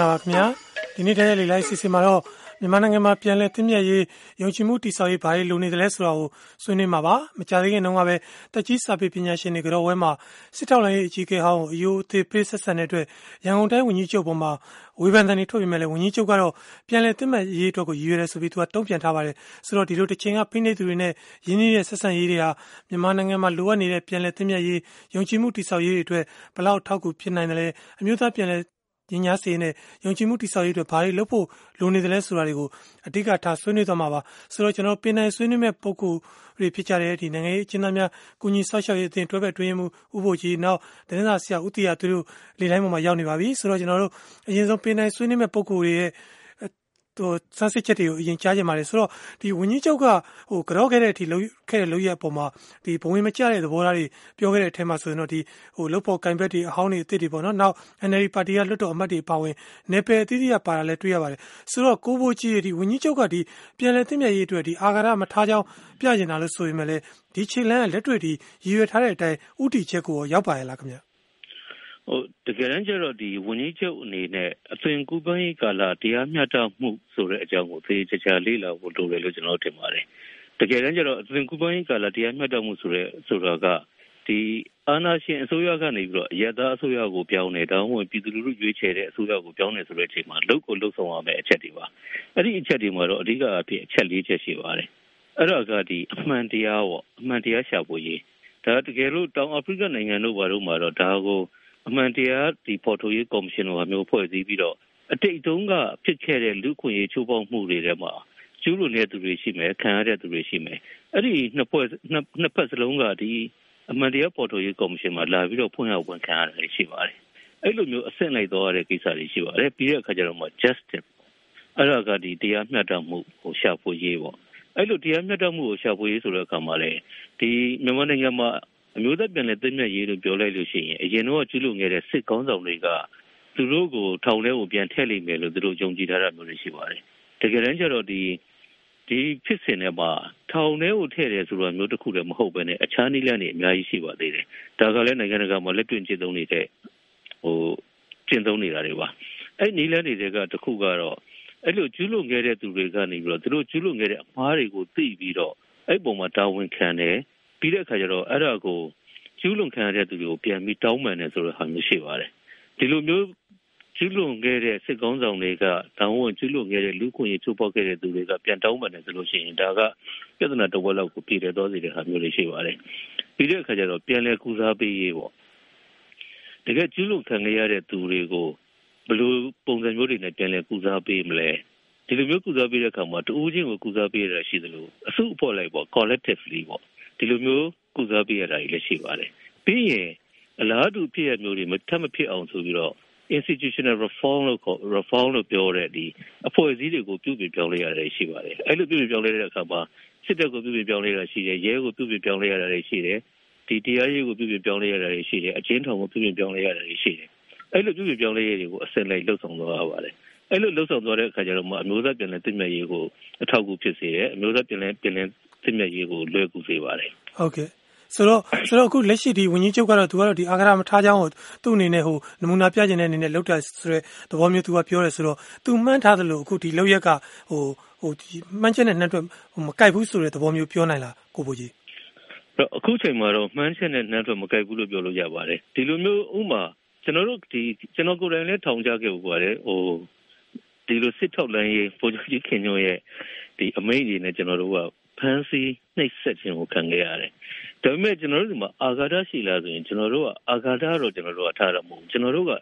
္ဂလာပါခင်ဗျာဒီနေ့တည်းရဲ့လေလိုက်စီစဉ်မှာတော့မြန်မာနိုင်ငံမှာပြန်လည်သင့်မြတ်ရေးယုံကြည်မှုတိဆောက်ရေးဘာတွေလိုနေသလဲဆိုတာကိုဆွေးနွေးမှာပါမကြသေးခင်တုန်းကပဲတက်ကြီးစာပေပညာရှင်တွေကတော့ဝဲမှာစစ်ထောက်လိုင်းရေးအကြီးအကဲဟောင်းအယိုအသေးပေးဆက်ဆံတဲ့အတွက်ရန်ကုန်တိုင်းဝန်ကြီးချုပ်ပေါ်မှာဝေဖန်တဲ့နေထုတ်ပြီးမဲ့လေဝန်ကြီးချုပ်ကတော့ပြန်လည်သင့်မြတ်ရေးအတွက်ကိုရည်ရွယ်တယ်ဆိုပြီးသူကတုံ့ပြန်ထားပါတယ်ဆိုတော့ဒီလိုတစ်ချိန်ကဖိနှိပ်သူတွေနဲ့ရင်းနှီးတဲ့ဆက်ဆံရေးတွေဟာမြန်မာနိုင်ငံမှာလိုအပ်နေတဲ့ပြန်လည်သင့်မြတ်ရေးယုံကြည်မှုတိဆောက်ရေးတွေအတွက်ဘလောက်ထောက်ကူဖြစ်နိုင်တယ်လဲအမျိုးသားပြန်လည် ညညာစေနဲ့ ယုံကြည်မှုတိဆောက်ရေးအတွက် ဘာတွေလုပ်ဖို့ လိုနေတယ်လဲ ဆိုတာတွေကို အဓိကထား ဆွေးနွေးသွားမှာပါ ဆိုတော့ ကျွန်တော်ပင်နိုင်ဆွေးနွေးမဲ့ပုံကူတွေ ဖြစ်ကြတဲ့ဒီနိုင်ငံရေးအကျဉ်းသားများကုညီဆောက်ရှောက်ရေးအသင်း တွဲဘက်တွင်းမှုဥပ္ပိုလ်ကြီးနောက်တင်းစာဆရာ ဦးတီယာသူတို့ လေလိုင်းပေါ်မှာ ရောက်နေပါပြီ ဆိုတော့ကျွန်တော်တို့အရင်ဆုံး ပင်နိုင်ဆွေးနွေးမဲ့ပုံကူတွေရဲ့ ဟိုစမ်းစစ်ချက်တွေကိုအရင်ကြားကြပါတယ်ဆိုတော့ဒီဝင်းကြီးချုပ်ကဟိုကြော့ခဲ့တဲ့အထိလုံးခဲ့တဲ့လုံးရဲ့အပေါ်မှာဒီဘဝင်မကျတဲ့သဘောထားတွေပြောခဲ့တဲ့အထက်မှာဆိုရင်တော့ဒီဟိုလုတ်ဖို့ကင်ဘက်တွေအဟောင်းတွေအစ်စ်တွေပေါ့နော်နောက် NLD ပါတီကလွတ်တော်အမတ်တွေပါဝင်နေပယ်အသီးသီးကပါတာလည်းတွေ့ရပါတယ်ဆိုတော့ကိုဘိုကြီးဒီဝင်းကြီးချုပ်ကဒီပြန်လည်သိမြတ်ရေးအတွက်ဒီအာဃာတမထားကြောင်းပြကျင်တာလို့ဆိုရင်လည်းဒီခြေလန်းလက်တွေ့ဒီရည်ရွယ်ထားတဲ့အတိုင်းဥတီချက်ကိုရောက်ပါရဲ့လားခင်ဗျာ ဟိုတကယ်တမ်းကျတော့ဒီဝန်ကြီးချုပ်အနေနဲ့အသွင်ကူးပန်းရေးကာလတရားမျှတမှုဆိုတဲ့အကြောင်းကိုသေချာချာလေ့လာဖို့လိုတယ်လို့ကျွန်တော်ထင်ပါတယ်တကယ်တမ်းကျတော့အသွင်ကူးပန်းရေးကာလတရားမျှတမှုဆိုတဲ့ဆိုတာကဒီအာဏာရှင်အစိုးရကနေပြီးတော့အရသာအစိုးရကိုပြောင်းနေတောင်းဝင်ပြည်သူလူထုရွေးချယ်တဲ့အစိုးရကိုပြောင်းနေဆိုတဲ့အချိန်မှာလုတ်ကိုလုတ်ဆောင်ရမယ့်အချက်တွေပါအဲ့ဒီအချက်တွေမှာတော့အဓိကအဖြစ်အချက်၄ချက်ရှိပါတယ်အဲ့တော့ကဒီအမှန်တရားပေါ့အမှန်တရားရှာဖွေရေးဒါတကယ်လို့တောင်အာဖရိကနိုင်ငံတို့ဘာလို့မှာတော့ဒါကို အမှန်တရားဒီပေါ်တိုရေးကော်မရှင်လိုမျိုးဖွဲ့စည်းပြီးတော့အတိတ်တုန်းကဖြစ်ခဲ့တဲ့လူခွင့်ရေးချိုးဖောက်မှုတွေထဲမှာကျူးလွန်တဲ့သူတွေရှိမယ်ခံရတဲ့သူတွေရှိမယ်အဲ့ဒီနှစ်ဖွဲ့နှစ်ဖက်စလုံးကဒီအမှန်တရားပေါ်တိုရေးကော်မရှင်မှာလာပြီးတော့ဖွင့်ရဝန်ခံရတယ်ရှိပါတယ်အဲ့လိုမျိုးအဆင့်လိုက်သွားရတဲ့ကိစ္စတွေရှိပါတယ်ပြီးတဲ့အခါကျတော့မှ justice အဲ့ဒါကဒီတရားမျှတမှုကိုရှာဖွေရေးပေါ့အဲ့လိုတရားမျှတမှုကိုရှာဖွေရေးဆိုတဲ့အခါမှာလေဒီမြန်မာနိုင်ငံမှာ အမျိုးသားပြန်လည်သိမ်းမြတ်ရေးလို့ပြောလိုက်လို့ရှိရင်အရင်တော့ကျူးလွန်ခဲ့တဲ့စစ်ကောင်းဆောင်တွေကသူတို့ကိုထောင်ထဲကိုပြန်ထည့်လိမ့်မယ်လို့သူတို့ယုံကြည်ထားတာမျိုးတွေရှိပါတယ်။တကယ်တမ်းကျတော့ဒီဒီဖြစ်စဉ်ထဲမှာထောင်ထဲကိုထည့်တယ်ဆိုတာမျိုးတစ်ခုလည်းမဟုတ်ပဲねအခြားနည်းလမ်းတွေအများကြီးရှိပါသေးတယ်။ဒါကလည်းနိုင်ငံတကာမှာလက်တွေ့ကျင့်သုံးနေတဲ့ဟိုကျင့်သုံးနေတာတွေပါ။အဲ့နည်းလမ်းတွေကတစ်ခုကတော့အဲ့လိုကျူးလွန်ခဲ့တဲ့သူတွေကနေပြီးတော့သူတို့ကျူးလွန်ခဲ့တဲ့အမှားတွေကိုသိပြီးတော့အဲ့ပုံမှာတာဝန်ခံတယ် ပြီးတဲ့အခါကျတော့အဲ့ဒါကိုကျူးလွန်ခံရတဲ့သူတွေကိုပြန်ပြီးတောင်းပန်တယ်ဆိုတဲ့ဟာမျိုးရှိပါတယ်ဒီလိုမျိုးကျူးလွန်ခဲ့တဲ့စစ်ကောင်းဆောင်တွေကတောင်းဝန်ကျူးလွန်ခဲ့တဲ့လူခွင့်ရေးချိုးဖောက်ခဲ့တဲ့သူတွေကပြန်တောင်းပန်တယ်ဆိုလို့ရှိရင်ဒါကပြဿနာတစ်ဝက်လောက်ကိုပြည်တယ်တော့စီတဲ့ဟာမျိုးတွေရှိပါတယ်ပြီးတဲ့အခါကျတော့ပြန်လဲကူစားပေးရေးပေါ့တကယ်ကျူးလွန်ခံရတဲ့သူတွေကိုဘယ်လိုပုံစံမျိုးတွေနဲ့ပြန်လဲကူစားပေးမလဲဒီလိုမျိုးကူစားပေးတဲ့အခါမှာတူးချင်းကိုကူစားပေးရတာရှိသလိုအစုအဖွဲ့လိုက်ပေါ့ collectively ပေါ့ ဒီလိုမျိုးကုစားပေးရတာကြီးလည်းရှိပါတယ်ပြီးရင်အလားတူဖြစ်ရမျိုးတွေမထပ်မဖြစ်အောင်ဆိုပြီးတော့ institutional reform လို့ခေါ် reform လို့ပြောတဲ့ဒီအဖွဲ့အစည်းတွေကိုပြုပြင်ပြောင်းလဲရတယ်ရှိပါတယ်အဲ့လိုပြုပြင်ပြောင်းလဲတဲ့အခါမှာစစ်တပ်ကိုပြုပြင်ပြောင်းလဲရတာရှိတယ်ရဲကိုပြုပြင်ပြောင်းလဲရတာရှိတယ်ဒီတရားရေးကိုပြုပြင်ပြောင်းလဲရတာရှိတယ်အချင်းထောင်ကိုပြုပြင်ပြောင်းလဲရတာရှိတယ်အဲ့လိုပြုပြင်ပြောင်းလဲရတွေကိုအစင်လိုက်လှုပ်ဆောင်သွားရပါတယ်အဲ့လိုလှုပ်ဆောင်သွားတဲ့အခါကျတော့မှအမျိုးသားပြည်နယ်တည်မြဲရေးကိုအထောက်အကူဖြစ်စေတယ်အမျိုးသားပြည်နယ်ပြည်နယ် စစ်မြတ်ရေးကိုလွယ်ကူစေပါတယ်ဟုတ်ကဲ့ဆိုတော့ဆိုတော့အခုလက်ရှိဒီဝင်းကြီးချုပ်ကတော့သူကတော့ဒီအာဂရမထားချောင်းကိုသူ့အနေနဲ့ဟိုနမူနာပြခြင်းတဲ့အနေနဲ့လောက်တာဆိုတဲ့သဘောမျိုးသူကပြောတယ်ဆိုတော့သူမှန်းထားသလိုအခုဒီလောက်ရက်ကဟိုဟိုဒီမှန်းချက်နဲ့နှက်တွက်ဟိုမကိုက်ဘူးဆိုတဲ့သဘောမျိုးပြောနိုင်လားကိုဘိုကြီးအခုချိန်မှာတော့မှန်းချက်နဲ့နှက်တွက်မကိုက်ဘူးလို့ပြောလို့ရပါတယ်ဒီလိုမျိုးဥမာကျွန်တော်တို့ဒီကျွန်တော်ကိုယ်တိုင်လည်းထောင်ကြခဲ့ဘူးပါတယ်ဟိုဒီလိုစစ်ထောက်လန်းရေးပုံကြီးခင်ညွန့်ရဲ့ဒီအမိန့်တွေနဲ့ကျွန်တော်တို့က ဖမ်းဆီးနှိပ်စက်ခြင်းကိုခံခဲ့ရတယ်။ဒါပေမဲ့ကျွန်တော်တို့ဒီမှာအာဃာတရှိလာဆိုရင်ကျွန်တော်တို့ကအာဃာတတော့ကျွန်တော်တို့ကထားရမှာမဟုတ်ကျွန်တော်တို့က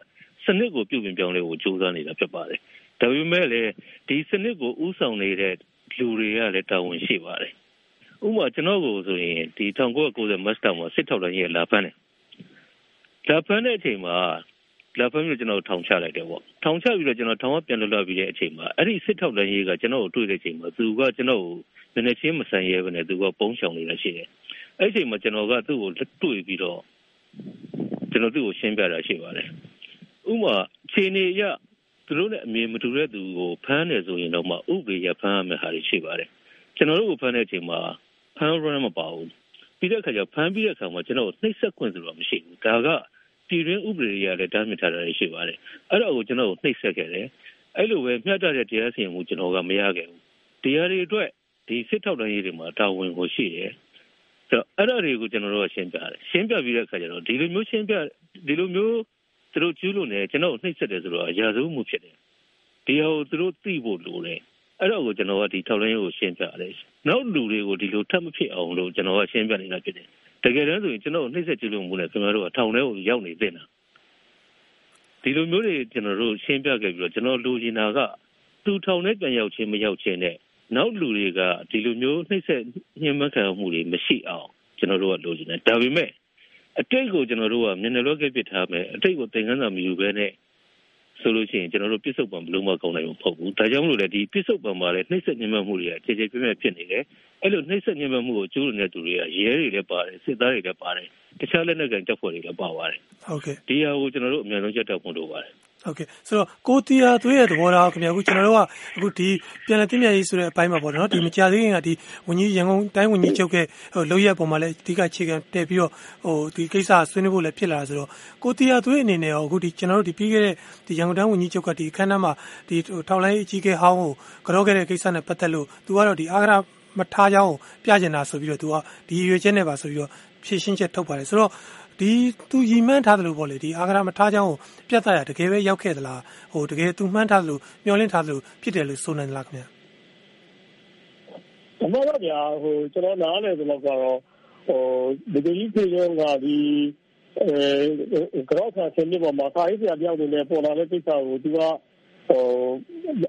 စနစ်ကိုပြုပြင်ပြောင်းလဲဖို့ကြိုးစားနေတာဖြစ်ပါတယ်။ဒါပေမဲ့လည်းဒီစနစ်ကိုဥဆောင်နေတဲ့လူတွေကလည်းတာဝန်ရှိပါတယ်။ဥပမာကျွန်တော်ကိုဆိုရင်ဒီ1990မတ်တာမှာစစ်ထောက်လှမ်းရေးလာဖမ်းတယ်။လာဖမ်းတဲ့အချိန်မှာ လာဖမ်းပြီးကျွန်တော်ထောင်ချလိုက်တယ်ပေါ့။ထောင်ချပြီးတော့ကျွန်တော်ထောင်ကပြန်လွတ်လာပြီးတဲ့အချိန်မှာအဲ့ဒီစစ်ထောက်လှမ်းရေးကကျွန်တော်ကိုတွေ့တဲ့အချိန်မှာသူကကျွန်တော်ကိုနည်းနည်းချင်းမဆန်ရဲဘဲနဲ့သူကပုံချောင်နေတာရှိတယ်။အဲ့ဒီအချိန်မှာကျွန်တော်ကသူ့ကိုတွေ့ပြီးတော့ကျွန်တော်သူ့ကိုရှင်းပြတာရှိပါတယ်။ဥမာခြေနေရသူတို့နဲ့အမြင်မတူတဲ့သူကိုဖမ်းတယ်ဆိုရင်တော့မှဥပဒေရဖမ်းရမယ့်ဟာတွေရှိပါတယ်။ကျွန်တော်တို့ကိုဖမ်းတဲ့အချိန်မှာဖမ်းရမ်းမပါဘူး။ပြီးတဲ့အခါကျဖမ်းပြီးတဲ့အခါမှာကျွန်တော်နှိပ်စက်ခွင့်ဆိုတာမရှိဘူး။ဒါက ပြည်တွင်းဥပဒေတွေကလည်းတားမြစ်ထားတာရှိပါတယ်အဲ့ဒါကိုကျွန်တော်နှိပ်စက်ခဲ့တယ်အဲ့လိုပဲမျှတတဲ့တရားစီရင်မှုကျွန်တော်ကမရခဲ့ဘူးတရားတွေအတွက်ဒီစစ်ထောက်တန်းရေးတွေမှာတာဝန်ကိုရှိတယ်ဆိုတော့အဲ့ဒါတွေကိုကျွန်တော်တို့ရှင်းပြတယ်ရှင်းပြပြီးတဲ့အခါကျတော့ဒီလိုမျိုးရှင်းပြဒီလိုမျိုးသူတို့ကျူးလို့နေကျွန်တော်နှိပ်စက်တယ်ဆိုတော့အရာဆုံးမှုဖြစ်တယ်ဒီဟာကိုသူတို့သိဖို့လိုတယ်အဲ့တော့ကိုကျွန်တော်ကဒီထောက်လိုင်းကိုရှင်းပြတယ်နောက်လူတွေကိုဒီလိုထပ်မဖြစ်အောင်လို့ကျွန်တော်ကရှင်းပြနေတာဖြစ်တယ် တကယ်တမ်းဆိုရင်ကျွန်တော်နှိမ့်ဆက်ကြည့်လို့မှုနဲ့ခင်ဗျားတို့ကထောင်ထဲကိုရောက်နေသင့်တာဒီလိုမျိုးတွေကျွန်တော်တို့ရှင်းပြခဲ့ပြီးတော့ကျွန်တော်လူချင်တာကသူထောင်ထဲပြန်ရောက်ချင်းမရောက်ချင်းနဲ့နောက်လူတွေကဒီလိုမျိုးနှိမ့်ဆက်ညှဉ်းပန်းခံမှုတွေမရှိအောင်ကျွန်တော်တို့ကလိုချင်တယ်ဒါပေမဲ့အတိတ်ကိုကျွန်တော်တို့ကမျက်နှာလောကပြစ်ထားမယ်အတိတ်ကိုသင်ခန်းစာမယူဘဲနဲ့ ဆိုလို့ရှိရင်ကျွန်တော်တို့ပြစ်စုံပံဘလို့မကောင်းနိုင်ဘူးမဟုတ်ဘူးဒါကြောင့်မလို့လေဒီပြစ်စုံပံမှာလည်းနှိမ့်ဆက်ညှဉ်းပန်းမှုတွေကခြေခြေပြည့်ပြည့်ဖြစ်နေတယ်အဲ့လိုနှိမ့်ဆက်ညှဉ်းပန်းမှုကိုကျူးလွန်တဲ့သူတွေကရဲတွေလည်းပါတယ်စစ်သားတွေလည်းပါတယ်တခြားလက်နက်ကန်တပ်ဖွဲ့တွေလည်းပါပါတယ်ဟုတ်ကဲ့ဒီဟာကိုကျွန်တော်တို့အများဆုံးကြက်တောက်မှုလုပ်ပါတယ် ဟုတ်ကဲ့ဆိုတော့ကိုတီယာသွေးရဲ့သဘောထားခင်ဗျာအခုကျွန်တော်တို့ကအခုဒီပြန်လည်သိမြတ်ရေးဆိုတဲ့အပိုင်းမှာပေါ့နော်ဒီမကြသေးခင်ကဒီဝင်းကြီးရန်ကုန်တိုင်းဝင်းကြီးချုပ်ကဟိုလောက်ရက်ပုံမှာလည်းအဓိကခြေခံတက်ပြီးတော့ဟိုဒီကိစ္စဆွေးနွေးဖို့လည်းဖြစ်လာဆိုတော့ကိုတီယာသွေးအနေနဲ့ရောအခုဒီကျွန်တော်တို့ဒီပြီးခဲ့တဲ့ဒီရန်ကုန်တိုင်းဝင်းကြီးချုပ်ကဒီအခမ်းအနားမှာဒီထောက်လိုင်းအကြီးကဲဟောင်းကိုကြောခဲ့တဲ့ကိစ္စနဲ့ပတ်သက်လို့သူကတော့ဒီအာဂရမထားကြောင်းပြကျင်တာဆိုပြီးတော့သူကဒီရွေချက်နဲ့ပါဆိုပြီးတော့ဖြည့်ရှင်းချက်ထုတ်ပါတယ်ဆိုတော့ ဒီသူရီမှန်းထားတယ်လို့ပေါ့လေဒီအာဂရမထားချောင်းကိုပြတ်သားရတကယ်ပဲရောက်ခဲ့သလားဟိုတကယ်သူမှန်းထားတယ်လို့မျှော်လင့်ထားတယ်လို့ဖြစ်တယ်လို့ဆိုနိုင်သလားခင်ဗျာအမှန်တော့ဗျာဟိုကျွန်တော်နားလည်သလောက်ကတော့ဟိုဒီကြီးပြေရုံကဒီအဲဂရော့ဆာဆင်းနေပေါ်မှာစာရေးဆရာပြောင်းနေတဲ့ပေါ်လာတဲ့ကိစ္စကိုသူကဟို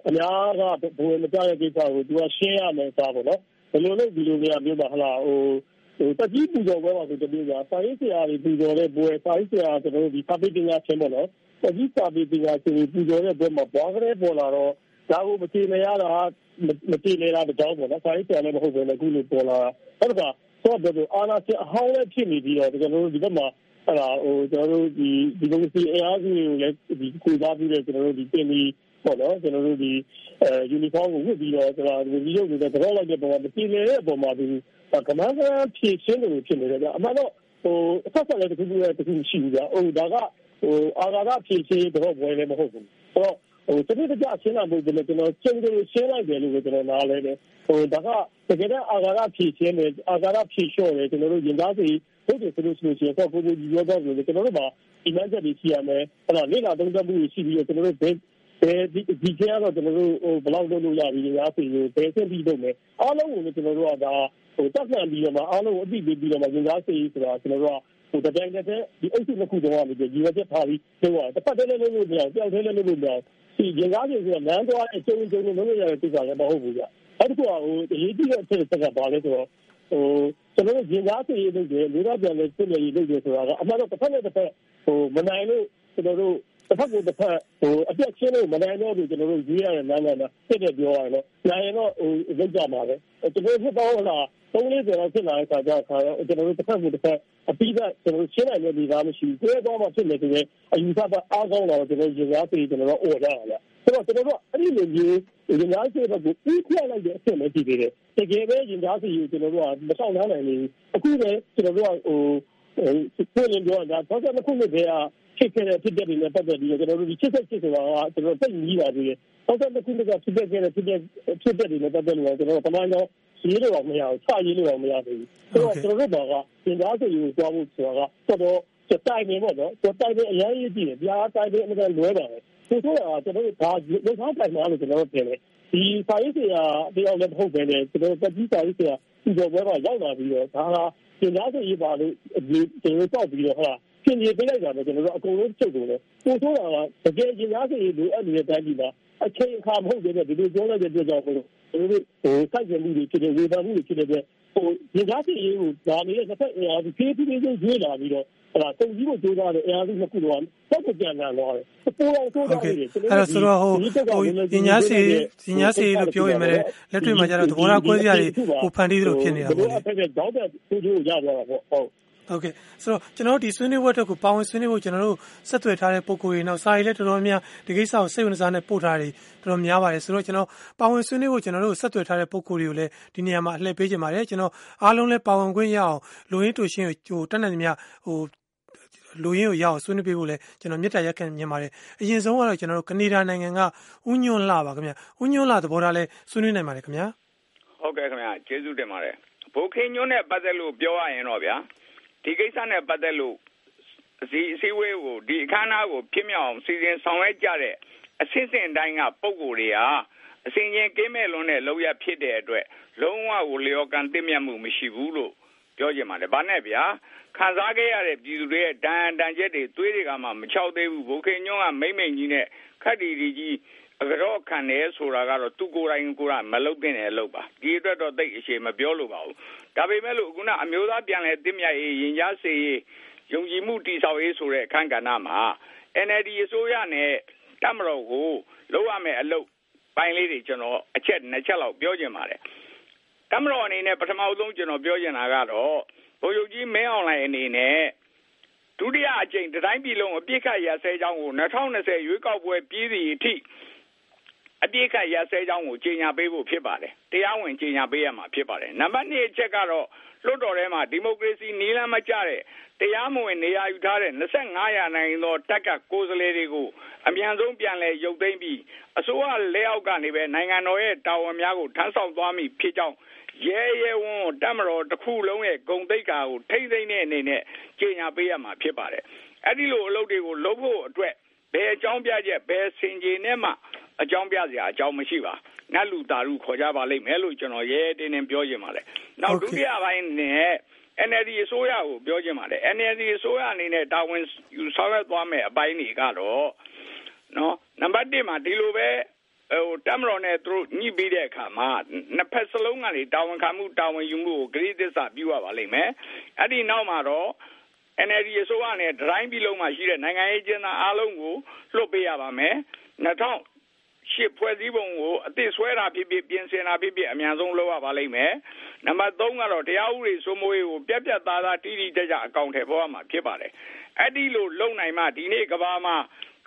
အများကဘယ်မကြတဲ့ကိစ္စကိုသူကရှင်းရမယ်စားပေါ့နော်ဘယ်လိုလဲဒီလိုမျိုးမျိုးပါဟလားဟို ဟိုတကြီးပူဇော်ပွဲပါဆိုတမျိုးကစာရေးဆရာတွေပူဇော်တဲ့ပွဲစာရေးဆရာကျွန်တော်တို့ဒီစာပေပညာရှင်ပေါ့နော်တကြီးစာပေပညာရှင်တွေပူဇော်တဲ့ပွဲမှာဘွားကလေးပေါ်လာတော့ဒါကိုမတိနေရတာမတိနေတာတကြောင်ပေါ့နော်စာရေးဆရာလည်းမဟုတ်ဘဲနဲ့အခုလိုပေါ်လာအဲ့ဒါဆိုတော့အာနာစအဟောင်းလည်းဖြစ်နေပြီးတော့ကျွန်တော်တို့ဒီဘက်မှာအဲ့ဒါဟိုကျွန်တော်တို့ဒီဒီလိုစီအင်အားစုတွေကိုလည်းဒီကိုစားပြီးတော့ကျွန်တော်တို့ဒီတင်ပြီး ပေါ့နော်ကျွန်တော်တို့ဒီအဲယူနီဖောင်းကိုဝတ်ပြီးတော့ကျွန်တော်ဒီရုပ်တွေတော့လိုက်တဲ့ပုံမှာမတိနေတဲ့ပုံမှာဒီကမန်းကဖြည့်ရှင်းလို့ဖြစ်နေတယ်ကြာအမှန်တော့ဟိုအဆက်ဆက်လည်းတခုတည်းတခုရှိဘူးကြာဟိုဒါကဟိုအာဃာကဖြည့်ရှင်းတော့ဘွယ်လည်းမဟုတ်ဘူးဆိုတော့ဟိုတတိတကြရှင်းလာဖို့ကျွန်တော်ကျုံကျုံရှင်းလိုက်တယ်လို့ကျွန်တော်နားလဲတယ်ဟိုဒါကတကယ်တော့အာဃာကဖြည့်ရှင်းတယ်အာဃာကဖြည့်လျှော့တယ်ကျွန်တော်တို့ရင်သားစီဟုတ်တယ်ဆိုလို့ရှိရင်တော့ကိုကိုကြီးရောတော့ကျွန်တော်တို့မှာဒီမှန်ချက်တွေရှိရမယ်အဲ့တော့လေ့လာသုံးသပ်မှုရှိပြီးတော့ကျွန်တော်တို့ ဘယ်ဘယ်ဒီဒီကျတော့ကျွန်တော်တို့ဟိုဘလောက်လုပ်လို့ရပြီညာစီကိုဘယ်ဆက်ပြီးလုပ်မယ်အားလုံးကိုကျွန်တော်တို့ကဒါဟိုတက်ဆန်ပြီးတော့မှအားလုံးကိုအသိပေးပြီးတော့မှရင်သားစီဆိုတာကျွန်တော်တို့ကဟိုတတိုင်းတဲ့ဒီအုပ်စုတစ်ခုတော့ကနေဒီရချက်ထားပြီးပြောတာတစ်ဖက်တည်းလည်းလုပ်လို့မရအောင်ကြောက်တည်းလည်းလုပ်လို့မရအောင်ဒီရင်သားစီဆိုတာလမ်းသွားတဲ့ကျုံကျုံလုံးလုံးရတဲ့ကိစ္စလည်းမဟုတ်ဘူးကြအဲ့ဒါကဟိုအရေးကြီးတဲ့အချက်တစ်ခါပါလဲဆိုတော့ဟိုကျွန်တော်တို့ရင်သားစီရေးလုပ်တယ်လူသားပြန်လဲစစ်နေရေးလုပ်တယ်ဆိုတာကအမှန်တော့တစ်ဖက်နဲ့တစ်ဖက်ဟိုမနိုင်လို့ကျွန်တော်တို့ တစ်ဖက်ကိုတစ်ဖက်ဟိုအပြတ်ချင်းလို့မနိုင်တော့ဘူးကျွန်တော်တို့ရေးရတဲ့လမ်းလမ်းမှာဖြစ်တယ်ပြောရတယ်နော်။နိုင်ရင်တော့ဟိုလောက်ကြမှာပဲ။ကျွန်တော်ဖြစ်တော့လားသုံးလေးကျော်လောက်ဖြစ်လာတဲ့အခါကျတော့ကျွန်တော်တို့တစ်ဖက်ကိုတစ်ဖက်အပြီးကကျွန်တော်ရှင်းနိုင်တဲ့ဒီကားမရှိဘူး။ကိုယ်တော့မှဖြစ်နေတယ်ဆိုရင်အယူဆပါအားကောင်းတော့ကျွန်တော်ရင်ရားပြေကျွန်တော်တို့អော်ကြတာလေ။ဆိုတော့ကျွန်တော်တို့အဲ့ဒီလိုမျိုးရင်ရားပြေဘက်ကိုပြီးပြလိုက်တဲ့အဖြစ်လည်းကြည့်သေးတယ်။တကယ်ပဲရင်ရားပြေကျွန်တော်တို့ကမဆောင်နိုင်ဘူး။အခုပဲကျွန်တော်တို့ကဟိုဟိုပြည်ပြောတာတော့ကျွန်တော်ခုနှစ်တည်းက ဖြစ်ခဲ့တဲ့ဖြစ်တဲ့တွေနဲ့ပတ်သက်ပြီးတော့ကျွန်တော်တို့ဒီချစ်ဆက်ချစ်ဆိုတာကကျွန်တော်သိညီးပါသေးတယ်။ဟုတ်တယ်ခုနှစ်ကဖြစ်ခဲ့တဲ့ဖြစ်တဲ့ဖြစ်တဲ့တွေနဲ့ပတ်သက်လို့ကျွန်တော်ပမာဏကြောင့်ရေးလို့တော့မရဘူးချရေးလို့တော့မရသေးဘူး။ဆိုတော့ကျွန်တော်တို့ကသင်ကြားစီကိုသွားဖို့ဆိုတာကတော်တော်စတိုင်နေပေါ့နော်။စတိုင်နေအရင်ရေးကြည့်တယ်။ပြားတိုင်နေအမှန်လွဲပါပဲ။ဆိုတော့ကျွန်တော်တို့ဒါလုံထားတိုင်မှာလို့ကျွန်တော်တို့ပြင်တယ်။ဒီစာရေးဆရာတယောက်လည်းမဟုတ်ပဲနဲ့ကျွန်တော်တက်ကြီးစာရေးဆရာဒီလိုပဲကရောက်လာပြီးတော့ဒါကသင်ကြားစီရေးပါလို့ကျွန်တော်တောက်ပြီးတော့ဟုတ်လား ပြင်ပြပေးလိုက်တာပဲကျွန်တော်တို့အကုန်လုံးချုပ်ကုန်တယ်ပို့ဆိုတာကတကယ်ရင်သားစီလိုအပ်နေတဲ့တိုင်းပြည်မှာအချိန်အခါမဟုတ်တဲ့ဒီလိုပြောလိုက်တဲ့အတွက်ကြောင့်ကျွန်တော်တို့ဟိုစိုက်ကြမှုတွေဖြစ်တဲ့ဝေဒနာမှုတွေဖြစ်တဲ့ဟိုရင်သားစီရေးကိုဒါနေတဲ့တစ်ဖက်အရာဒီဖြည်းဖြည်းချင်းရွေးလာပြီးတော့အဲ့ဒါတုံကြီးကိုကြိုးစားတဲ့အရာစုနှစ်ခုတော့တော့ကြံလာတော့တယ်ပိုတော့ဆိုးတော့တယ်အဲ့ဒါဆိုတော့ဟိုဟိုညညာစီညညာစီလို့ပြောရင်လည်းလက်တွေ့မှာကျတော့သဘောထားကွဲစရာတွေဟိုဖန်တီးသလိုဖြစ်နေတာပေါ့လေအဲ့ဒါတော့တော့သူတို့ရသွားတာပေါ့ဟုတ် ဟုတ်ကဲ့ဆိုတော့ကျွန်တော်တို့ဒီဆွေးနွေးပွဲအတွက်ကိုပါဝင်ဆွေးနွေးဖို့ကျွန်တော်တို့ဆက်သွယ်ထားတဲ့ပုံကိုယ်တွေနောက်စာရေးလည်းတော်တော်များဒီကိစ္စကိုစိတ်ဝင်စားနဲ့ပို့ထားတယ်တော်တော်များပါတယ်ဆိုတော့ကျွန်တော်ပါဝင်ဆွေးနွေးဖို့ကျွန်တော်တို့ဆက်သွယ်ထားတဲ့ပုံကိုယ်တွေကိုလည်းဒီနေရာမှာအလှည့်ပေးကြပါတယ်ကျွန်တော်အားလုံးလည်းပါဝင်ခွင့်ရအောင်လူရင်းတူရှင်းဟိုတက်နိုင်သမျှဟိုလူရင်းကိုရအောင်ဆွေးနွေးပေးဖို့လဲကျွန်တော်မြစ်တာရက်ခံမြင်ပါတယ်အရင်ဆုံးကတော့ကျွန်တော်တို့ကနေဒါနိုင်ငံကဥညွန့်လာပါခင်ဗျဥညွန့်လာသဘောထားလဲဆွေးနွေးနိုင်ပါတယ်ခင်ဗျာဟုတ်ကဲ့ခင်ဗျာကျေးဇူးတင်ပါတယ်ဘိုခင်ညွန့်နဲ့ပတ်သက်လို့ပြောရရင်တော့ဗျာ ဒီကိစ္စနဲ့ပတ်သက်လို့ဒီအစည်းအဝေးကိုဒီအခမ်းအနားကိုဖြစ်မြောက်အောင်စီစဉ်ဆောင်ရွက်ကြတဲ့အစစ်စင်တိုင်းကပုံကိုယ်တွေဟာအစဉ်ချင်းကင်းမဲ့လွန်းတဲ့လောက်ရဖြစ်တဲ့အတွက်လုံးဝကိုလျော်ကန်သိမြတ်မှုမရှိဘူးလို့ပြောချင်ပါတယ်။ဘာနဲ့ဗျာခံစားခဲ့ရတဲ့ပြည်သူတွေရဲ့ဒဏ်တန်ချက်တွေသွေးတွေကမှမချောက်သေးဘူးဘိုခင်ညွန့်ကမိမ့်မိန်ကြီးနဲ့ခက်တီတီကြီး အကြောခံတယ်ဆိုတာကတော့သူကိုယ်တိုင်ကိုယ်ကမလုတ်တဲ့အလုပ်ပါဒီအတွက်တော့တိတ်အရှိမပြောလို့ပါဘူးဒါပေမဲ့လို့ခုနအမျိုးသားပြန်လဲတင်မြတ်ရေးရင်ကြားစေရေးယုံကြည်မှုတည်ဆောက်ရေးဆိုတဲ့အခန်းကဏ္ဍမှာ NLD အစိုးရနဲ့တမတော်ကိုလုံးဝမဲ့အလုပ်ပိုင်းလေးတွေကျွန်တော်အချက်နှစ်ချက်လောက်ပြောချင်ပါတယ်တမတော်အနေနဲ့ပထမဆုံးကျွန်တော်ပြောချင်တာကတော့ဗိုလ်ချုပ်ကြီးမင်းအောင်လှိုင်အနေနဲ့ဒုတိယအကြိမ်တိုင်းပြည်လုံးအပြစ်ခတ်ရဆဲကြောင်းကို2020ရွေးကောက်ပွဲပြည်စီအထိ အပြစ်ခတ်ရဆဲကြောင်းကိုကြေညာပေးဖို့ဖြစ်ပါတယ်တရားဝင်ကြေညာပေးရမှာဖြစ်ပါတယ်နံပါတ်2အချက်ကတော့လွှတ်တော်ထဲမှာဒီမိုကရေစီနီးလမ်းမကျတဲ့တရားမဝင်နေရာယူထားတဲ့25ရာနိုင်သောတက်ကကိုယ်စားလှယ်တွေကိုအမြန်ဆုံးပြန်လည်ရုပ်သိမ်းပြီးအစိုးရလက်အောက်ကနေပဲနိုင်ငံတော်ရဲ့တာဝန်များကိုထမ်းဆောင်သွားမည်ဖြစ်ကြောင်းရဲရဲဝန်းတမတော်တစ်ခုလုံးရဲ့ဂုံတိတ်ကာကိုထိမ့်သိမ့်တဲ့အနေနဲ့ကြေညာပေးရမှာဖြစ်ပါတယ်အဲ့ဒီလိုအလုပ်တွေကိုလုပ်ဖို့အတွက်ဘယ်အကြောင်းပြချက်ဘယ်စင်ကြေနဲ့မှ အကြောင်းပြစရာအကြောင်းမရှိပါနတ်လူတာလူခေါ်ကြပါလိမ့်မယ်လို့ကျွန်တော်ရဲတင်းတင်းပြောချင်ပါတယ်နောက်ဒုတိယပိုင်းနဲ့ NLD အစိုးရကိုပြောချင်ပါတယ် NLD အစိုးရအနေနဲ့တာဝန်ယူဆောင်ရွက်သွားမယ်အပိုင်းတွေကတော့နော်နံပါတ်1မှာဒီလိုပဲဟိုတမတော်နဲ့သူတို့ညှိပြီးတဲ့အခါမှာနှစ်ဖက်စလုံးကနေတာဝန်ခံမှုတာဝန်ယူမှုကိုဂရိသစ္စာပြုရပါလိမ့်မယ်အဲ့ဒီနောက်မှာတော့ NLD အစိုးရနဲ့ဒတိုင်းပြည်လုံးမှာရှိတဲ့နိုင်ငံရေးကျင်းသားအားလုံးကိုလွှတ်ပေးရပါမယ်2000 ရှစ်ဖွဲ့စည်းပုံကိုအသစ်ဆွဲတာဖြစ်ဖြစ်ပြင်ဆင်တာဖြစ်ဖြစ်အများဆုံးလုပ်ရပါလိမ့်မယ်။နံပါတ်3ကတော့တရားဥပဒေစိုးမိုးရေးကိုပြက်ပြက်သားသားတိတိကျကျအကောင့်ထဲပေါ်ရမှာဖြစ်ပါတယ်။အဲ့ဒီလိုလုံနိုင်မှဒီနေ့ကဘာမှာ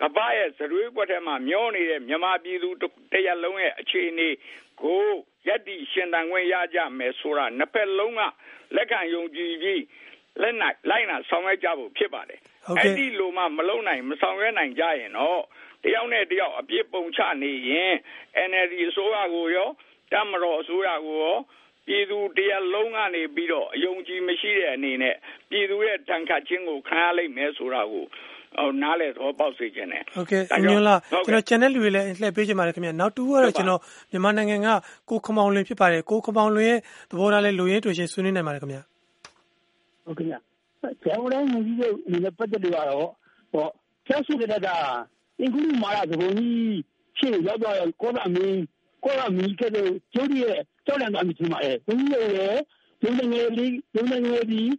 ကဘာရဲ့ဇရွေးကွက်ထဲမှာမျောနေတဲ့မြန်မာပြည်သူတရက်လုံးရဲ့အခြေအနေကိုယက်တီရှင်တန်ခွင့်ရကြမယ်ဆိုတာနှစ်ဖက်လုံးကလက်ခံယုံကြည်ပြီးလက်နိုင်လိုက်နာဆောင်ရွက်ကြဖို့ဖြစ်ပါတယ်။ အဲ့ဒီလိုမှမလုံနိုင်မဆောင်ရွက်နိုင်ကြရင်တော့တယောက်နဲ့တယောက်အပြစ်ပုံချနေရင် NLD အစိုးရကိုရောတမတော်အစိုးရကိုရောပြည်သူတရားလုံးကနေပြီးတော့အယုံကြည်မရှိတဲ့အနေနဲ့ပြည်သူရဲ့တန်ခတ်ခြင်းကိုခံရလိမ့်မယ်ဆိုတာကိုဟိုနားလေတော့ပေါက်စေခြင်းနဲ့ဟုတ်ကဲ့ညွှန်လာကျွန်တော် channel လူတွေလည်းလှည့်ပေးချင်ပါတယ်ခင်ဗျနောက်တူကတော့ကျွန်တော်မြန်မာနိုင်ငံကကိုခမောင်လွင်ဖြစ်ပါတယ်ကိုခမောင်လွင်ရဲ့သဘောထားလဲလူရင်းတွေ့ရှင်ဆွေးနွေးနိုင်ပါတယ်ခင်ဗျဟုတ်ကဲ့ ကျွန်တော်လည်းညီကြီးအနေနဲ့ပတ်သက်လို့ကတော့ဟောဆက်ရှိတဲ့ကအင်္ဂလိပ်မာရသဘုံကြီးရှေ့ရောက်တော့ကောလာမင်းကောလာမင်းကလည်းကျိုးရဲ့ကြောက်လန့်သွားမှထင်ပါတယ်။ဘုန်းကြီးရဲ့ရုံးငယ်လေးရုံးငယ်လေး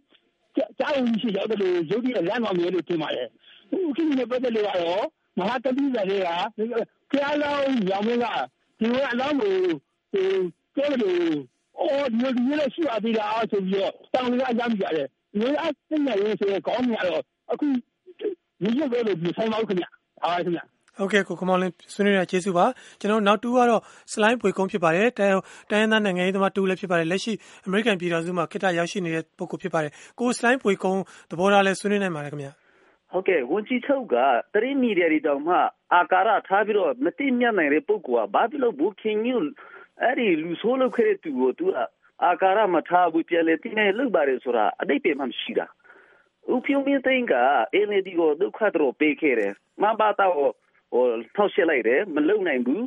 ကြားဝင်ရှိရောက်တယ်ရုပ်ရဲ့လမ်းသွားမယ်လို့ထင်ပါတယ်။အခုကိစ္စနဲ့ပတ်သက်လို့ကတော့မဟာတပိစာတွေကဖျားလောင်းရောင်မင်းကဒီကအလောင်းကိုဟိုပြောလို့အော်ဒီလိုဒီလိုရှိပါသေးတာဆိုပြီးတော့တောင်းရကြမ်းကြတယ်။ ဒီအစင်းရရေးဆိုကောင်းနေတော့အခုဒီလိုပဲလို့ဆိုင်ပါဦးခင်ဗျ။အားခင်ဗျ။ဟုတ်ကဲ့ကိုကမောင်လင်းဆွေးနွေးရကျေးဇူးပါကျွန်တော်နောက်တူကတော့စလိုင်းပွေကုန်းဖြစ်ပါတယ်တိုင်းတိုင်းသားနိုင်ငံရေးသမားတူလည်းဖြစ်ပါတယ်လက်ရှိအမေရိကန်ပြည်ထောင်စုမှာခေတ္တရောက်ရှိနေတဲ့ပုဂ္ဂိုလ်ဖြစ်ပါတယ်ကိုစလိုင်းပွေကုန်းသဘောထားလဲဆွေးနွေးနိုင်ပါတယ်ခင်ဗျဟုတ်ကဲ့ဝန်ကြီးချုပ်ကတရင်းမီဒီယာတွေတောင်မှအာကာရထားပြီးတော့မတိမြတ်နိုင်တဲ့ပုဂ္ဂိုလ်ကဘာဖြစ်လို့ဘူခင်ညူအဲ့ဒီလူဆိုးလုပ်ခဲ့တဲ့သူကိုသူက အာကာရမထားဘူးပြန်လေတင်းနေလုပ်ပါတယ်ဆိုတာအတိတ်ပဲမှမရှိတာဥပယမင်းသိန်းက NLD ကိုဒုက္ခတော့ပေးခဲ့တယ်မဘာတော့ဟိုထောက်ရှက်လိုက်တယ်မလုံနိုင်ဘူး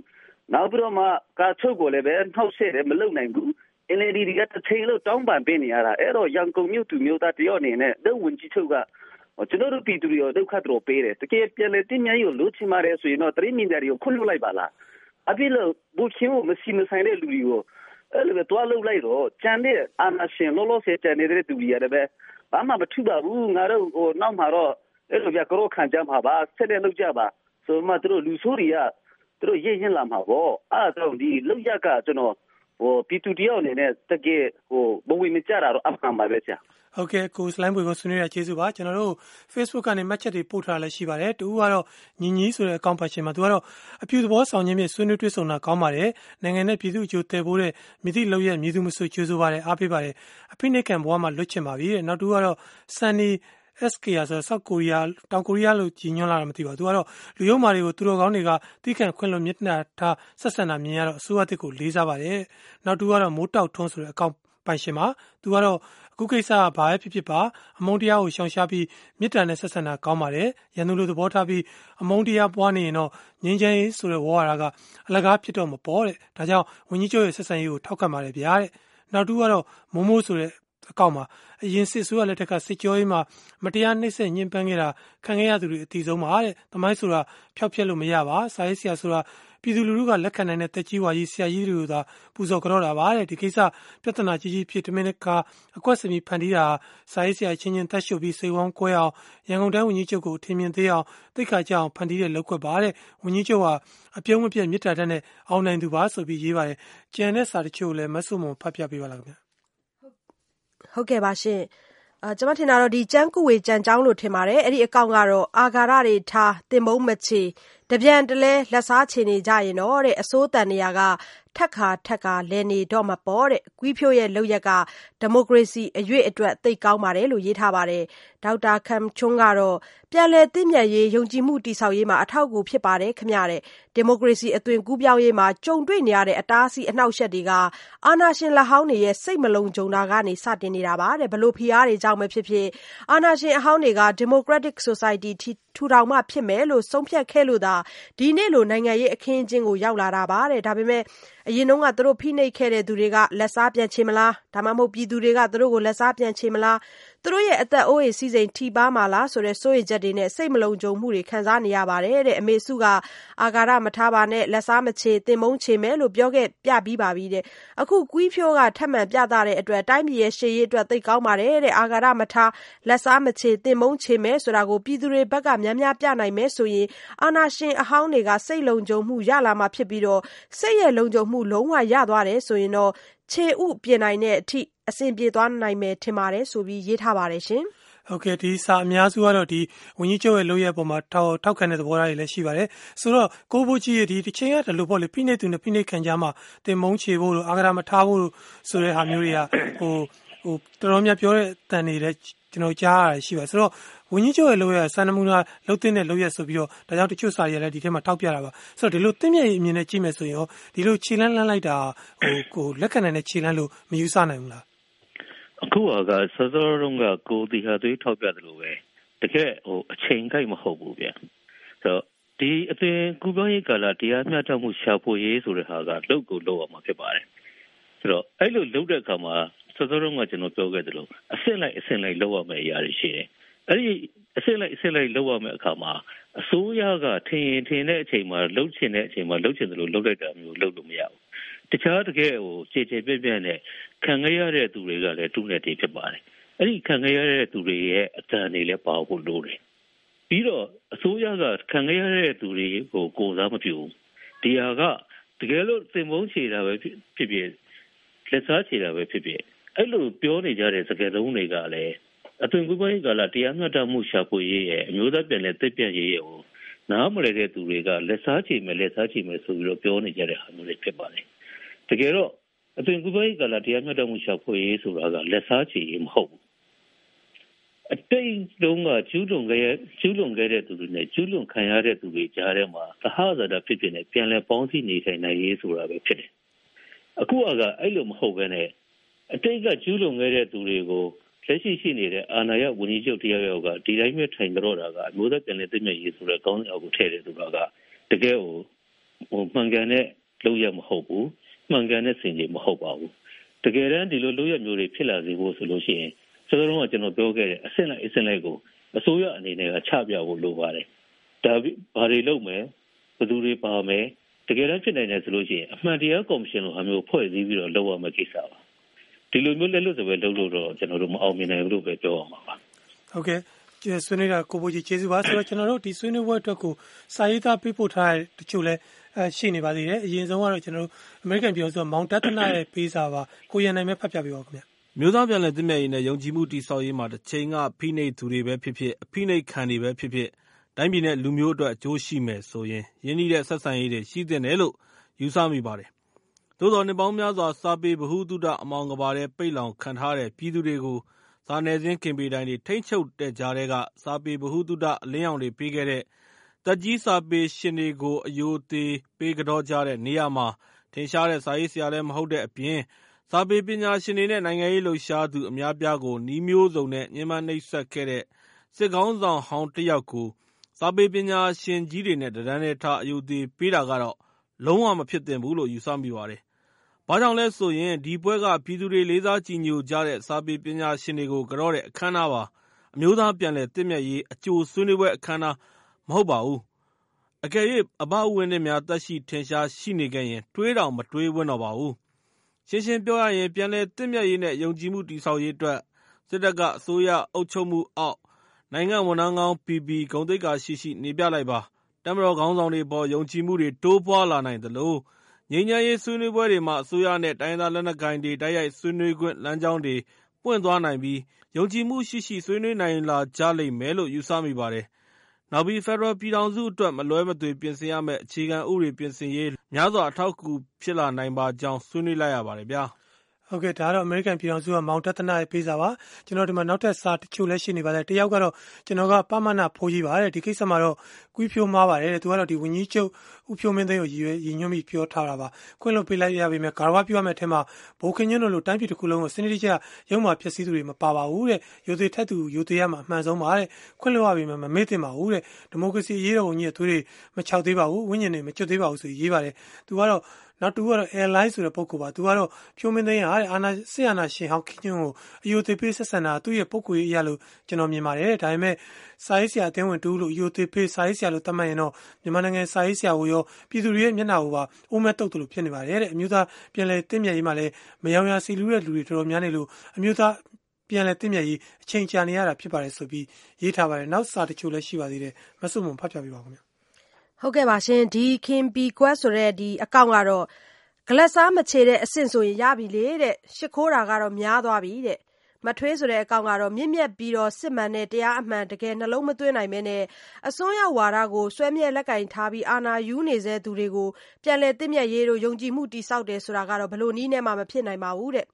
နောက်ပြီးတော့မှကာချုပ်ကိုလည်းပဲထောက်ရှက်တယ်မလုံနိုင်ဘူး NLD ကတစ်ချိန်လို့တောင်းပန်ပေးနေရတာအဲ့တော့ရန်ကုန်မြို့သူမြို့သားတယောက်အနေနဲ့ဒုဝန်ကြီးချုပ်ကကျွန်တော်တို့ပြည်သူတွေရောဒုက္ခတော်ပေးတယ်တကယ်ပြန်လေတင်းများကြီးကိုလို့ချင်ပါတယ်ဆိုရင်တော့တရိမင်တွေကိုခွင့်လွှတ်လိုက်ပါလားအပြစ်လို့ဘူချင်းကိုမရှိမဆိုင်တဲ့လူတွေကို အဲ့လိုပဲတွားလုပ်လိုက်တော့ကြံတဲ့အာနာရှင်လောလောဆယ်ကြံနေတဲ့သူတွေရတယ်ပဲဘာမှမထူပါဘူးငါတို့ဟိုနောက်မှာတော့အဲ့လိုပြကြောခံကြမှာပါဆက်လက်လုပ်ကြပါဆိုမှသူတို့လူဆိုးတွေကသူတို့ရည်ရင်လာမှာပေါ့အဲ့ဒါကြောင့်ဒီလောက်ရကကျွန်တော်ဟိုပီတူတယောက်အနေနဲ့တကယ်ဟိုဘဝမကြတာတော့အမှန်ပါပဲဆရာ ဟုတ်ကဲ့ကိုစလိုင်းဘွေကိုဆွေးနွေးရကျေးဇူးပါကျွန်တော်တို့ Facebook ကနေမှတ်ချက်တွေပို့ထားလည်းရှိပါတယ်တူကတော့ညီညီဆိုတဲ့အကောင့်ဖတ်ရှင်မှာသူကတော့အပြူသဘောဆောင်ခြင်းဖြင့်ဆွေးနွေးတွေ့ဆုံတာကောင်းပါတယ်နိုင်ငံနဲ့ပြည်သူအကျိုးတည်ဖို့တဲ့မြစ်တိလောက်ရဲ့မြည်သူမဆွကျေးဇူးပါတယ်အားပေးပါတယ်အဖိနိကံဘဝမှာလွတ်ချင်ပါပြီတဲ့နောက်တူကတော့ Sunny SKR ဆိုတော့ဆောက်ကိုရီးယားတောင်ကိုရီးယားလို့ကြီးညွှန်းလာတာမသိပါဘူးသူကတော့လူယုံမာတွေကိုသူတော်ကောင်းတွေကတိခန့်ခွင့်လွှတ်မြစ်နာထားဆက်ဆံတာမြင်ရတော့အစိုးရတစ်ကိုလေးစားပါတယ်နောက်တူကတော့မိုးတောက်ထွန်းဆိုတဲ့အကောင့်ပိုင်ရှင်မှာသူကတော့ အခုကိစ္စကဘာပဲဖြစ်ဖြစ်ပါအမုန်းတရားကိုရှောင်ရှားပြီးမေတ္တာနဲ့ဆက်ဆံတာကောင်းပါတယ်ရန်သူလိုသဘောထားပြီးအမုန်းတရားပွားနေရင်တော့ငြင်းချမ်းရေးဆိုတဲ့ဝါရကအလကားဖြစ်တော့မပေါ်တဲ့ဒါကြောင့်ဝင်းကြီးချုပ်ရဲ့ဆက်ဆံရေးကိုထောက်ခံပါတယ်ဗျာတဲ့နောက်တူကတော့မိုးမိုးဆိုတဲ့အကောင့်မှာအရင်စစ်ဆိုးရလက်ထက်ကစစ်ကြောရေးမှာမတရားနှိပ်စက်ညှဉ်းပန်းခဲ့တာခံခဲ့ရသူတွေအတီဆုံးပါတဲ့။တမိုင်းဆိုတာဖျောက်ဖျက်လို့မရပါ။စာရေးဆရာဆိုတာ ပြည်သူလူထုကလက်ခံနိုင်တဲ့တက်ကြီးဝါကြီးဆရာကြီးတွေကိုသာပူဇော်ကြောတာပါတဲ့ဒီကိစ္စပြဿနာကြီးကြီးဖြစ်တမင်ကအကွက်စမီဖန်တီးတာစာရေးဆရာချင်းချင်းတက်ရှုပ်ပြီးစိတ်ဝမ်းကွဲအောင်ရန်ကုန်တိုင်းဝန်ကြီးချုပ်ကိုထင်မြင်သေးအောင်တိတ်ခါကြအောင်ဖန်တီးတဲ့လောက်ွက်ပါတဲ့ဝန်ကြီးချုပ်ဟာအပြုံးမပြတ်မြစ်တာတဲ့နဲ့အောင်နိုင်သူပါဆိုပြီးရေးပါတယ်ကျန်တဲ့စာတချို့လည်းမဆုမွန်ဖတ်ပြပေးပါလားခင်ဗျာဟုတ်ကဲ့ပါရှင်အာကျွန်မထင်တာတော့ဒီကျန်းကူဝေကြံကြောင်းလို့ထင်ပါတယ်အဲ့ဒီအကောင့်ကတော့အာဃာရတွေထားတင်မုံမချေ တပြန်တလဲ လက်စားချေနေကြရင်တော့တဲ့အစိုးတန်နေရကထက်ခါထက်ခါလဲနေတော့မပေါ်တဲ့ ကွီးဖြိုးရဲ့လောက်ရက်က ဒီမိုကရေစီအရွေ့အတွက် သိကောင်းပါတယ်လို့ ရေးထားပါတယ် ဒေါက်တာခမ်ချွန်းကတော့ ပြန်လည်တည်မြဲရေး ယုံကြည်မှု တည်ဆောက်ရေးမှာ အထောက်အကူဖြစ်ပါတယ်ခမရတဲ့ ဒီမိုကရေစီ အသွင်ကူးပြောင်းရေးမှာ ကြုံတွေ့နေရတဲ့ အတားအဆီး အနှောက်အယှက်တွေက အာဏာရှင်လက်ဟောင်းတွေရဲ့ စိတ်မလုံးကြုံတာကနေ စတင်နေတာပါတဲ့ဘလို့ဖိအားတွေကြောင့်ပဲဖြစ်ဖြစ် အာဏာရှင်အဟောင်းတွေက Democratic Society ထူ ထောင်မှဖြစ်မယ်လို့ ဆုံးဖြတ်ခဲ့လို့သာ ဒီနေ့လို နိုင်ငံရေးအခင်းအကျင်းကို ရောက်လာတာပါတဲ့ ဒါပေမဲ့ အရင်တုန်းကသူတို့ ဖိနှိပ်ခဲ့တဲ့သူတွေက လက်စားပြန်ချေမလား ဒါမှမဟုတ် ပြည်သူတွေက သူတို့ကို လက်စားပြန်ချေမလား သူတို့ရဲ့အသက်အိုးအိမ်စည်းစိမ်ထိပါးမှာလားဆိုတဲ့စိုးရိမ်ချက်တွေနဲ့စိတ်မလုံခြုံမှုတွေခံစားနေရပါတယ်တဲ့အမေစုကအာဃာတမထားပါနဲ့လက်စားမချေတင်မုံချေမယ်လို့ပြောခဲ့ပြပြီးပါပြီတဲ့အခုကွီးဖြိုးကထပ်မံပြသတဲ့အတွက်တိုင်းပြည်ရဲ့ရှေ့ရေးအတွက်သိကောင်းပါတယ်တဲ့အာဃာတမထားလက်စားမချေတင်မုံချေမယ်ဆိုတာကိုပြည်သူတွေဘက်ကများများပြနိုင်မယ်ဆိုရင်အာဏာရှင်အဟောင်းတွေကစိတ်လုံခြုံမှုရလာမှာဖြစ်ပြီးတော့စိတ်ရဲ့လုံခြုံမှုလုံးဝရသွားတယ်ဆိုရင်တော့ ခြေဥပြင်နိုင်တဲ့အထိအဆင်ပြေသွားနိုင်မယ်ထင်ပါတယ်ဆိုပြီးရေးထားပါတယ်ရှင်ဟုတ်ကဲ့ဒီစာအများစုကတော့ဒီဝင်းကြီးချုပ်ရဲ့လုပ်ရပုံမှာထောက်ထောက်ခံတဲ့သဘောထားတွေလည်းရှိပါတယ်ဆိုတော့ကိုဘိုကြီးရဲ့ဒီတစ်ချိန်ကတလို့ပေါ့လေဖိနှိပ်သူနဲ့ဖိနှိပ်ခံကြမှာတင်မုံချေဖို့လို့အာဂရမထားဖို့ဆိုတဲ့ဟာမျိုးတွေကဟိုဟိုတော်တော်များပြောတဲ့တန်တွေလည်း ကျွန်တော်ကြားရရှိပါတယ်ဆိုတော့ဝင်းကြီးချုပ်ရဲ့လုပ်ရစံနမူနာလှုပ်တဲ့နဲ့လုပ်ရဆိုပြီးတော့ဒါကြောင့်တချို့စာတွေလည်းဒီထဲမှာထောက်ပြတာပါဆိုတော့ဒီလိုတင်းမြတ်ရေးအမြင်နဲ့ကြည့်မယ်ဆိုရင်ရောဒီလိုခြေလန်းလန်းလိုက်တာဟိုကိုလက်ခံနိုင်တဲ့ခြေလန်းလို့မယူဆနိုင်ဘူးလားအခုကစောစောတုန်းကကိုတီဟာသွေးထောက်ပြတယ်လို့ပဲတကယ်ဟိုအချိန်ကိုက်မဟုတ်ဘူးဗျဆိုတော့ဒီအသွင်ကူပြောရေးကာလတရားမျှတမှုရှာဖွေရေးဆိုတဲ့ဟာကလုတ်ကိုလုတ်အောင်မှာဖြစ်ပါတယ် ဆိုတော့အဲ့လိုလုတ်တဲ့အခါမှာစောစောတုန်းကကျွန်တော်ပြောခဲ့သလိုအစစ်လိုက်အစစ်လိုက်လုတ်ရမယ့်အရာတွေရှိတယ်အဲ့ဒီအစစ်လိုက်အစစ်လိုက်လုပ်ရမယ့်အခါမှာအစိုးရကထင်ရင်ထင်တဲ့အချိန်မှာလှုပ်ချင်တဲ့အချိန်မှာလှုပ်ချင်တယ်လို့လှုပ်လိုက်တာမျိုးလှုပ်လို့မရဘူးတခြားတကယ်ဟိုခြေခြေပြက်ပြက်နဲ့ခံခဲ့ရတဲ့သူတွေကလည်းတူနဲ့တည်းဖြစ်ပါတယ်အဲ့ဒီခံခဲ့ရတဲ့သူတွေရဲ့အတန်တွေလည်းပါဖို့လိုတယ်ပြီးတော့အစိုးရကခံခဲ့ရတဲ့သူတွေကိုကိုစားမပြုဘူးဒီဟာကတကယ်လို့သင်ပုံးချေတာပဲဖြစ်ဖြစ် လက်စားချေတာပဲဖြစ်ဖြစ်အဲ့လိုပြောနေကြတဲ့စကားလုံးတွေကလည်းအသွင်ကူးပိုင်းကာလတရားမျှတမှုရှာဖွေရေးရဲ့အမျိုးသားပြည်နယ်သိပြရေးရဲ့ကိုနားမလည်တဲ့သူတွေကလက်စားချေမယ်လက်စားချေမယ်ဆိုပြီးတော့ပြောနေကြတဲ့ဟာမျိုးတွေဖြစ်ပါတယ်တကယ်တော့အသွင်ကူးပိုင်းကာလတရားမျှတမှုရှာဖွေရေးဆိုတာကလက်စားချေရေးမဟုတ်ဘူးအတိတ်တုန်းကကျူးလွန်ခဲ့ကျူးလွန်ခဲ့တဲ့သူတွေနဲ့ကျူးလွန်ခံရတဲ့သူတွေကြားထဲမှာသဟဇာတာဖြစ်ဖြစ်နဲ့ပြန်လည်ပေါင်းစည်းနေထိုင်နိုင်ရေးဆိုတာပဲဖြစ်တယ် အခုကအဲ့လိုမဟုတ်ဘဲနဲ့အတိတ်ကကျူးလွန်ခဲ့တဲ့သူတွေကိုလက်ရှိရှိနေတဲ့အာဏာရဝန်ကြီးချုပ်တရားရောက်ကဒီတိုင်းပဲထိုင်ကြတော့တာကအမျိုးသားပြန်လည်သိမြတ်ရေးဆိုတဲ့ကောင်းအောင်ကိုထည့်တယ်ဆိုတာကတကယ်ကိုဟိုမှန်ကန်တဲ့လုပ်ရမဟုတ်ဘူးမှန်ကန်တဲ့စင်ကြီးမဟုတ်ပါဘူးတကယ်တမ်းဒီလိုလုပ်ရမျိုးတွေဖြစ်လာစေဖို့ဆိုလို့ရှိရင်စကားလုံးကကျွန်တော်ပြောခဲ့တဲ့အဆင့်လိုက်အဆင့်လိုက်ကိုအစိုးရအနေနဲ့ကချပြဖို့လိုပါတယ်ဒါဘာတွေလုပ်မယ်ဘယ်သူတွေပါမယ် တကယ်တမ်းဖြစ်နိုင်တယ်ဆိုလို့ရှိရင်အမှန်တရားကော်မရှင်လိုဟာမျိုးဖွဲ့စည်းပြီးတော့လုပ်ရမယ့်ကိစ္စပါဒီလိုမျိုးလက်လွတ်စပယ်လုပ်လို့တော့ကျွန်တော်တို့မအောင်မြင်နိုင်ဘူးလို့ပဲပြောရမှာပါဟုတ်ကဲ့ကျေဆွေးနွေးတာကိုဘိုကြီးကျေးဇူးပါဆိုတော့ကျွန်တော်တို့ဒီဆွေးနွေးပွဲအတွက်ကိုစာရေးသားပေးပို့ထားတဲ့တချို့လဲအဲရှိနေပါသေးတယ်အရင်ဆုံးကတော့ကျွန်တော်တို့ American ပြောဆိုမောင်တသနာရဲ့ပေးစာပါကိုရန်နိုင်မဲ့ဖတ်ပြပေးပါခင်ဗျမျိုးသားပြန်လည်တည်မြဲရေးနဲ့ယုံကြည်မှုတည်ဆောက်ရေးမှာတစ်ချိန်ကဖိနှိပ်သူတွေပဲဖြစ်ဖြစ်အဖိနှိပ်ခံတွေပဲဖြစ်ဖြစ် တိုင်းပြည်နဲ့ လူမျိုးအတွက် အကျိုးရှိမယ်ဆိုရင် ရင်းနှီးတဲ့ ဆက်ဆံရေးတွေ ရှိသင့်တယ်လို့ ယူဆမိပါတယ် သို့သော် နှစ်ပေါင်းများစွာ စာပေဗဟုသုတ အမှောင်ကမ္ဘာထဲ ပိတ်လှောင်ခံထားတဲ့ ပြည်သူတွေကို စာနယ်ဇင်းကင်ပေတိုင်တွေ ထိန်းချုပ်တဲ့ကြားထဲက စာပေဗဟုသုတ အလင်းရောင်တွေပေးခဲ့တဲ့ သက်ကြီးစာပေရှင်တွေကို အရိုသေ ပေးကန်တော့ကြတဲ့နေရာမှာ ထင်ရှားတဲ့ စာရေးဆရာလည်း မဟုတ်တဲ့အပြင် စာပေပညာရှင်တွေနဲ့ နိုင်ငံရေးလှုပ်ရှားသူ အများအပြားကို နည်းမျိုးစုံနဲ့ ညှဉ်းပန်းနှိပ်စက်ခဲ့တဲ့ စစ်ခေါင်းဆောင်ဟောင်းတယောက်ကို စာပေပညာရှင်ကြီးတွေနဲ့ တတန်းတည်းထား အရိုအသေပေးတာကတော့ လုံးဝမဖြစ်သင့်ဘူးလို့ ယူဆမိပါတယ်။ဘာကြောင့်လဲဆိုရင် ဒီပွဲက ပြည်သူတွေ လေးစားကြည်ညိုကြတဲ့ စာပေပညာရှင်တွေကို ကန်တော့တဲ့ အခမ်းအနားပါ။အမျိုးသားပြန်လည်သင့်မြတ်ရေး အကြိုဆွေးနွေးပွဲ အခမ်းအနား မဟုတ်ပါဘူး။အကယ်၍အဘဦးဝင်းမြင့်များ သက်ရှိထင်ရှား ရှိနေခဲ့ရင် တွေးတောင် မတွေးဝံ့တော့ပါဘူး။ရှင်းရှင်းပြောရရင် ပြန်လည်သင့်မြတ်ရေးနဲ့ ယုံကြည်မှု တည်ဆောက်ရေးအတွက် စစ်တပ်က အစိုးရအုပ်ချုပ်မှုအောက် နိုင်ငံဝန်ထမ်းကောင်း ပီပီ ဂုဏ်သိက္ခာရှိရှိ နေပြလိုက်ပါ။တပ်မတော်ခေါင်းဆောင်တွေအပေါ် ယုံကြည်မှုတွေ တိုးပွားလာနိုင်သလို ငြိမ်းချမ်းရေးဆွေးနွေးပွဲတွေမှာ အစိုးရနဲ့ တိုင်းရင်းသားလက်နက်ကိုင်တွေ တိုက်ရိုက်ဆွေးနွေးခွင့် လမ်းကြောင်းတွေ ပွင့်သွားနိုင်ပြီး ယုံကြည်မှုရှိရှိ ဆွေးနွေးနိုင်လာကြလိမ့်မယ်လို့ ယူဆမိပါတယ်။နောက်ပြီး ဖက်ဒရယ်ပြည်ထောင်စုအတွက် မလွဲမသွေ ပြင်ဆင်ရမယ့် အခြေခံဥပဒေပြင်ဆင်ရေး များစွာ အထောက်အကူ ဖြစ်လာနိုင်ပါကြောင်း ဆွေးနွေးလိုက်ရပါတယ်ဗျာ။ ဟုတ်ကဲ့ဒါကတော့အမေရိကန်ပြည်ထောင်စုကမောင်ဒဿနရဲ့ပေးစာပါ။ကျွန်တော်ဒီမှာနောက်ထပ်စာတချို့လည်းရှိနေပါတယ်။တယောက်ကတော့ကျွန်တော်ကပမနဖိုးကြီးပါတဲ့ဒီကိစ္စမှာတော့ကွီးဖြိုးမှားပါတယ်တဲ့သူကတော့ဒီဝန်ကြီးချုပ်ဦးဖြိုးမင်းသိန်းကိုရည်ရွယ်ရည်ညွှန်းပြီးပြောထားတာပါခွင့်လွှတ်ပေးလိုက်ရပေမဲ့ဂါရဝပြုရမယ့်အထက်မှာဗိုလ်ခင်ညွန့်တို့လိုတိုင်းပြည်တစ်ခုလုံးကိုစနစ်တကျရုံမှာဖြစ်စည်းသူတွေမပါပါဘူးတဲ့ရိုသေထက်သူရိုသေရမှာအမှန်ဆုံးပါတဲ့ခွင့်လွှတ်ရပေမဲ့မမေ့သင့်ပါဘူးတဲ့ဒီမိုကရေစီအရေးတော်ဝန်ကြီးရဲ့သွေးတွေမခြောက်သေးပါဘူးဝိညာဉ်တွေမကျွတ်သေးပါဘူးဆိုရေးပါတယ်သူကတော့ နောက်တူကတော့ airline ဆိုတဲ့ ပုံကိုပါ သူကတော့ ဖြိုးမင်းသိန်းဟာတဲ့အာနာစစ်အာဏာရှင်ဟောင်း ခင်ညွန့်ကိုအယိုသေးပေး ဆက်ဆံတာသူ့ရဲ့ ပုံကိုရေးအရလို့ ကျွန်တော်မြင်ပါတယ် ဒါပေမဲ့ စာရေးဆရာ အသင်းဝင်တူလို့အယိုသေးပေး စာရေးဆရာလို့ သတ်မှတ်ရင်တော့ မြန်မာနိုင်ငံ စာရေးဆရာကိုရော ပြည်သူတွေရဲ့ မျက်နှာကိုပါ အိုးမဲ့တုတ်တယ်လို့ဖြစ်နေပါတယ်တဲ့အမျိုးသားပြန်လည်တင့်မြတ်ရေးမှာလည်း မယောင်ရာစီလူးတဲ့လူတွေ တော်တော်များနေလို့ အမျိုးသားပြန်လည်တင့်မြတ်ရေး အချိန်ကြာနေရတာ ဖြစ်ပါတယ် ဆိုပြီး ရေးထားပါတယ် နောက်စာတချို့လည်း ရှိပါသေးတယ် မဆုမွန် ဖတ်ပြပေးပါခင်ဗျ ဟုတ်ကဲ့ပါရှင် ဒီ ခင်ပီကွက်ဆိုတဲ့ဒီအကောင့်ကတော့ ဂလက်စားမချေတဲ့အဆင့်ဆိုရင် ရပြီလေတဲ့ ရှ िख ိုးတာကတော့ များသွားပြီတဲ့ မထွေးဆိုတဲ့အကောင့်ကတော့ မြင့်မြတ်ပြီးတော့ စစ်မှန်တဲ့ တရားအမှန် တကယ် နှလုံးမသွင်းနိုင်ပဲနဲ့အစွန်းရောက်ဝါဒကိုဆွဲမြဲလက်ကင်ထားပြီး အာဏာယူနေစေသူတွေကို ပြန်လဲတင့်မြတ်ရေးတို့ ယုံကြည်မှုတိဆောက်တယ်ဆိုတာကတော့ဘလို့နီးနဲ့မှ မဖြစ်နိုင်ပါဘူးတဲ့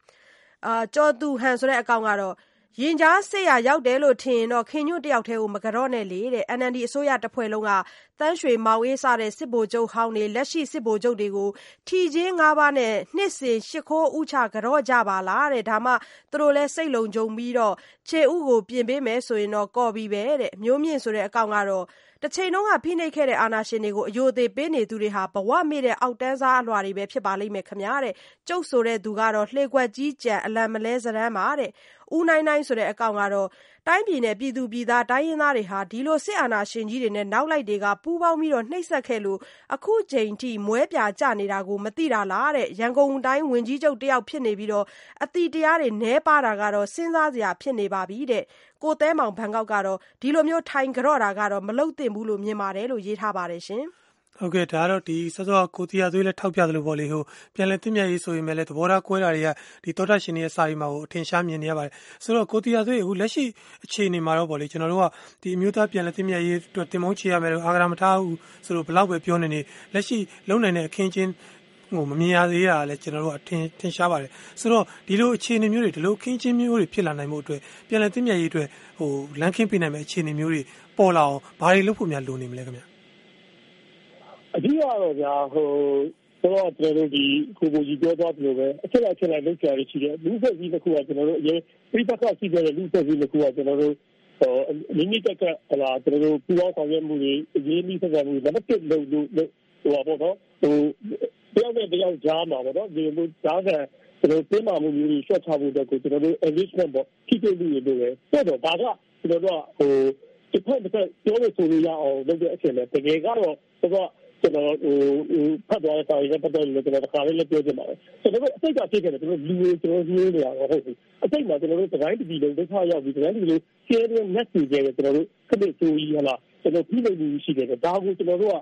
အာကြော်သူဟန်ဆိုတဲ့အကောင့်ကတော့ ရင်ကြားစစ်ရာရောက်တယ်လို့ထင်ရင်တော့ ခင်ညွန့်တယောက်တည်းကို မကြော့နဲ့လေတဲ့ NLD အစိုးရတဖွဲ့လုံးကတန်းရွှေ မောင်အေး စတဲ့ စစ်ဗိုလ်ချုပ်ဟောင်းတွေ လက်ရှိ စစ်ဗိုလ်ချုပ်တွေကို ထီချင်း ၅ ပါးနဲ့ နှစ်စဉ် ရှ िख ိုးဥချကြော့ကြပါလားတဲ့ ဒါမှ သူတို့လည်း စိတ်လုံခြုံပြီးတော့ခြေဥကို ပြင်ပေးမယ်ဆိုရင်တော့ ကော်ပြီပဲတဲ့ မျိုးမြင့်ဆိုတဲ့ အကောင့်ကတော့ တချိန်လုံးကဖိနှိပ်ခဲ့တဲ့ အာဏာရှင်တွေကိုအယိုသေးပေးနေသူတွေဟာ ဘဝမေ့တဲ့ အောက်တန်းစားအလွှာတွေပဲ ဖြစ်ပါလိမ့်မယ်ခင်ဗျာတဲ့ ကျုပ်ဆိုတဲ့သူကတော့ လှေကွက်ကြီးကြံအလံမလဲစရမ်းပါတဲ့ ဦးနိုင်နိုင်ဆိုတဲ့ အကောင့်ကတော့ တိုင်းပြည်နဲ့ ပြည်သူပြည်သား တိုင်းရင်းသားတွေဟာ ဒီလို စစ်အာဏာရှင်ကြီးတွေနဲ့ နောက်လိုက်တွေက ပူးပေါင်းပြီးတော့နှိပ်စက်ခဲ့လို့ အခုချိန်ထိ မွဲပြာကျနေတာကို မသိတာလားတဲ့ ရန်ကုန်တိုင်း ဝန်ကြီးချုပ်တယောက်ဖြစ်နေပြီးတော့အတိတရားတွေနဲပါတာကတော့ စဉ်းစားစရာဖြစ်နေပါပြီတဲ့ ကိုသဲမောင် ဘန်ကောက်ကတော့ ဒီလိုမျိုးထိုင်ကြော့တာကတော့ မလုပ်သင့်ဘူးလို့ မြင်ပါတယ်လို့ ရေးထားပါတယ်ရှင် ဟုတ်ကဲ့ဒါကတော့ဒီစောစောကိုတီယာသွေးလည်းထောက်ပြသလိုပေါ့လေဟိုပြန်လဲတင်မြတ်ရေးဆိုရင်လည်းသဘောထားကွဲတာတွေကဒီတောတာရှင်တွေရဲ့စာရီမှာကိုအထင်ရှားမြင်နေရပါတယ်ဆိုတော့ကိုတီယာသွေးအခုလက်ရှိအခြေအနေမှာတော့ပေါ့လေကျွန်တော်တို့ကဒီအမျိုးသားပြန်လဲတင်မြတ်ရေးအတွက်တင်မုန်းချရမယ်လို့အာဂရမထားဘူးဆိုတော့ဘလောက်ပဲပြောနေနေလက်ရှိလုံနိုင်တဲ့အခင်းချင်းဟိုမမြင်ရသေးတာလည်းကျွန်တော်တို့အထင်ထင်ရှားပါတယ်ဆိုတော့ဒီလိုအခြေအနေမျိုးတွေဒီလိုခင်းချင်းမျိုးတွေဖြစ်လာနိုင်မှုအတွက်ပြန်လဲတင်မြတ်ရေးအတွက်ဟိုလမ်းခင်းပြနိုင်မယ့်အခြေအနေမျိုးတွေပေါ်လာအောင်ဘာတွေလုပ်ဖို့များလိုနေမလဲခင်ဗျ အဓိကတော့ဗျာဟိုတော့ကျွန်တော်တို့ဒီကိုကိုကြီးပြောသွားတယ်လို့ပဲအချက်အချက်လိုက်လုပ်ကြရရှိတယ်လူ့ဖွဲ့စည်းတစ်ခုကကျွန်တော်တို့အရင်ပြပခရှိတဲ့လူ့ဖွဲ့စည်းတစ်ခုကကျွန်တော်တို့ဟိုမိမိတက်ကဟလာကျွန်တော်တို့ပူပေါင်းဆောင်ရွက်မှုတွေအရေးကြီးဆက်ဆံမှုနံပါတ်1လုပ်လို့ဟိုပါပေါ့နော်ဟိုတယောက်နဲ့တယောက်ကြားမှာပေါ့နော်ဒီလိုကြားကကျွန်တော်ပြင်မာမှုမျိုးတွေရှော့ချဖို့အတွက်ကိုကျွန်တော်တို့ engagement ပေါ့ထိတွေ့မှုတွေလုပ်တယ်ဆိုတော့ဒါကကျွန်တော်တို့ကဟိုတစ်ဖက်တစ်ဖက်ပြောလို့ဆိုလို့ရအောင်လုပ်တဲ့အချိန်နဲ့တကယ်ကတော့တော့ ကျွန်တော်ဟိုဖတ်သွားတဲ့စာရင်းနဲ့ပတ်သက်လို့ကျွန်တော်တခါလေးလည်းပြောချင်ပါတယ်ကျွန်တော်တို့အစိတ်ကဖြစ်ခဲ့တယ်ကျွန်တော်လူတွေကျွန်တော်ညှိနေရတော့ဟုတ်ပြီအစိတ်မှာကျွန်တော်တို့တတိုင်းတပြည်လုံးဒုက္ခရောက်ပြီးတတိုင်းတပြည်လုံးကျဲတဲ့ net တွေကျဲကျွန်တော်တို့ခက်တဲ့ဆိုကြီးဟလားကျွန်တော်ပြီးနေမှုရှိတယ်ဒါကိုကျွန်တော်တို့က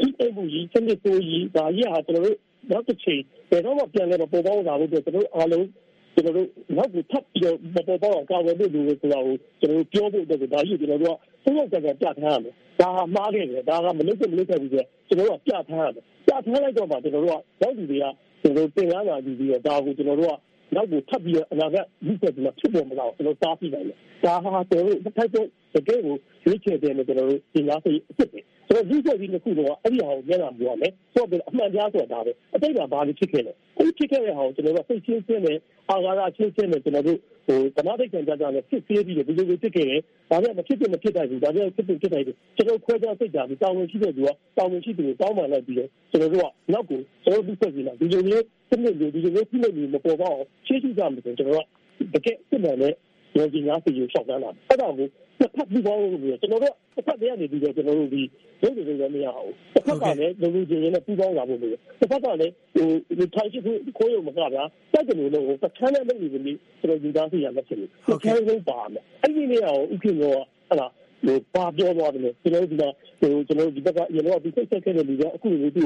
ဒီအိမ်ဘူးကြီးစနစ်ဆိုကြီးဒါကြီးဟာကျွန်တော်တို့နောက်တစ်ချိန်ဘယ်တော့မှပြန်လဲမပေါ်ပေါက်လာဘူးဆိုတော့ကျွန်တော်အားလုံးကျွန်တော်တို့နောက်ကိုထပ်ပြီးတော့မပေါ်ပေါက်အောင်ကာဝယ်လို့လို့ဆိုတာကိုကျွန်တော်တို့ပြောဖို့အတွက်ဒါကြီးကျွန်တော်တို့က သုံးယောက်ကကြပြထားရမယ်ဒါဟာမှားခဲ့တယ်ဒါကမလုပ်တဲ့မလုပ်တဲ့ဘူးဆိုကျွန်တော်တို့ကပြထားရတယ်ပြထားလိုက်တော့မှကျွန်တော်တို့ကရောက်သူတွေကကျွန်တော်တို့သင်္ကန်းလာကြည့်ပြီးတော့ဒါကိုကျွန်တော်တို့ကဟနောက်ကိုထပ်ပြီးတော့အနာဂတ်လူ့ဖွဲ့ပြီးမှဖြစ်ပေါ်မလာအောင်ကျွန်တော်တားပြီးနိုင်တယ်ဒါဟာကျွန်တော်တို့တစ်ဖက်ဆုံးတကယ်ကိုရွေးချယ်တယ်လို့ကျွန်တော်တို့သင်ကြားစိတ်အစ်စ်တယ်ဆိုတော့လူ့ဖွဲ့ပြီးတစ်ခုတော့အဲ့ဒီဟာကိုမျက်နှာမူရမယ်ဆိုတော့အမှန်တရားဆိုတာဒါပဲအတိတ်ကဘာလို့ဖြစ်ခဲ့လဲအဲ့ဖြစ်ခဲ့တဲ့ဟာကိုကျွန်တော်တို့စိတ်ချင်းချင်းနဲ့အာဃာတချင်းချင်းနဲ့ကျွန်တော်တို့ ဟိုဓမ္မဒိဋ္ဌံကြကြနဲ့ဖြစ်သေးပြီးတော့ဒီလိုလိုဖြစ်ခဲ့တယ်ဒါပေမဲ့မဖြစ်ဖြစ်မဖြစ်နိုင်ဘူးဒါပေမဲ့ဖြစ်ဖြစ်ဖြစ်နိုင်တယ်ကျွန်တော်ခွဲခြားစိတ်ဓာတ်ပြီးတောင်းဝင်ရှိတဲ့သူကတောင်းဝင်ရှိသူကိုတောင်းပန်လိုက်ပြီးတော့ကျွန်တော်တို့ကနောက်ကိုကျွန်တော်တို့ဖွဲ့ပြီးလာဒီလိုမျိုးစနစ်လိုဒီလိုမျိုးပြည့်နေမပေါ်ပါအောင်ရှေ့ရှိကြမယ်ဆိုကျွန်တော်ကတကယ်စစ်မှန်တဲ့ရောကြီးများစီကိုရှောက်တန်းလာအဲ့ဒါကို တစ်ဖက်ပြီးပေါင်းလို့ပြီးကျွန်တော်တို့တစ်ဖက်တည်းကနေပြီးတော့ကျွန်တော်တို့ဒီရုပ်တွေလည်းမရအောင်တစ်ဖက်ကလည်းလူလူချင်းချင်းနဲ့ပြီးပေါင်းလာဖို့လိုတစ်ဖက်ကလည်းဟိုဒီထိုင်ရှိခိုးရုံမကဗျာတိုက်တယ်လို့ဟိုတစ်ခန်းနဲ့လုပ်နေပြီကျွန်တော်ယူသားစီရမှာဖြစ်လို့တစ်ခန်းလုံးပါမယ်အဲ့ဒီနေရာကိုဥက္ကဋ္ဌကဟလာဟိုပါပြောသွားတယ်ကျွန်တော်ဒီကဟိုကျွန်တော်ဒီဘက်ကရေလောဒီစိတ်ဆက်ခဲ့တဲ့လူကအခုလိုသူ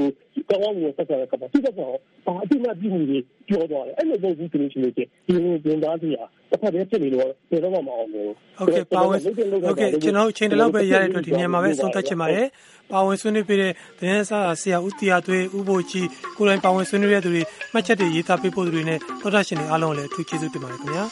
ကောင်းကောင်းကိုဆက်ဆံရကပါသူကတော့ဘာအတိမတ်ပြီးမှုတွေပြောသွားတယ်အဲ့လိုပုံစံဆိုလို့ရှိရင်ဒီလိုပြန်သားစီရ တစ်ဖက်တည်းဖြစ်နေတော့ဘယ်တော့မှမအောင်ဘူးဟုတ်ကဲ့ပါဝင်ဟုတ်ကဲ့ကျွန်တော်အချိန်တလောက်ပဲရတဲ့အတွက်ဒီနေရာမှာပဲဆုံးသက်ချင်ပါတယ်ပါဝင်ဆွေးနွေးပေးတဲ့သတင်းစာဆရာဦးတီယာသွေးဦးဘိုကြီးကိုယ်တိုင်ပါဝင်ဆွေးနွေးတဲ့သူတွေမှတ်ချက်တွေရေးသားပေးဖို့သူတွေနဲ့သောတာရှင်တွေအားလုံးလည်းအထူးကျေးဇူးတင်ပါတယ်ခင်ဗျာ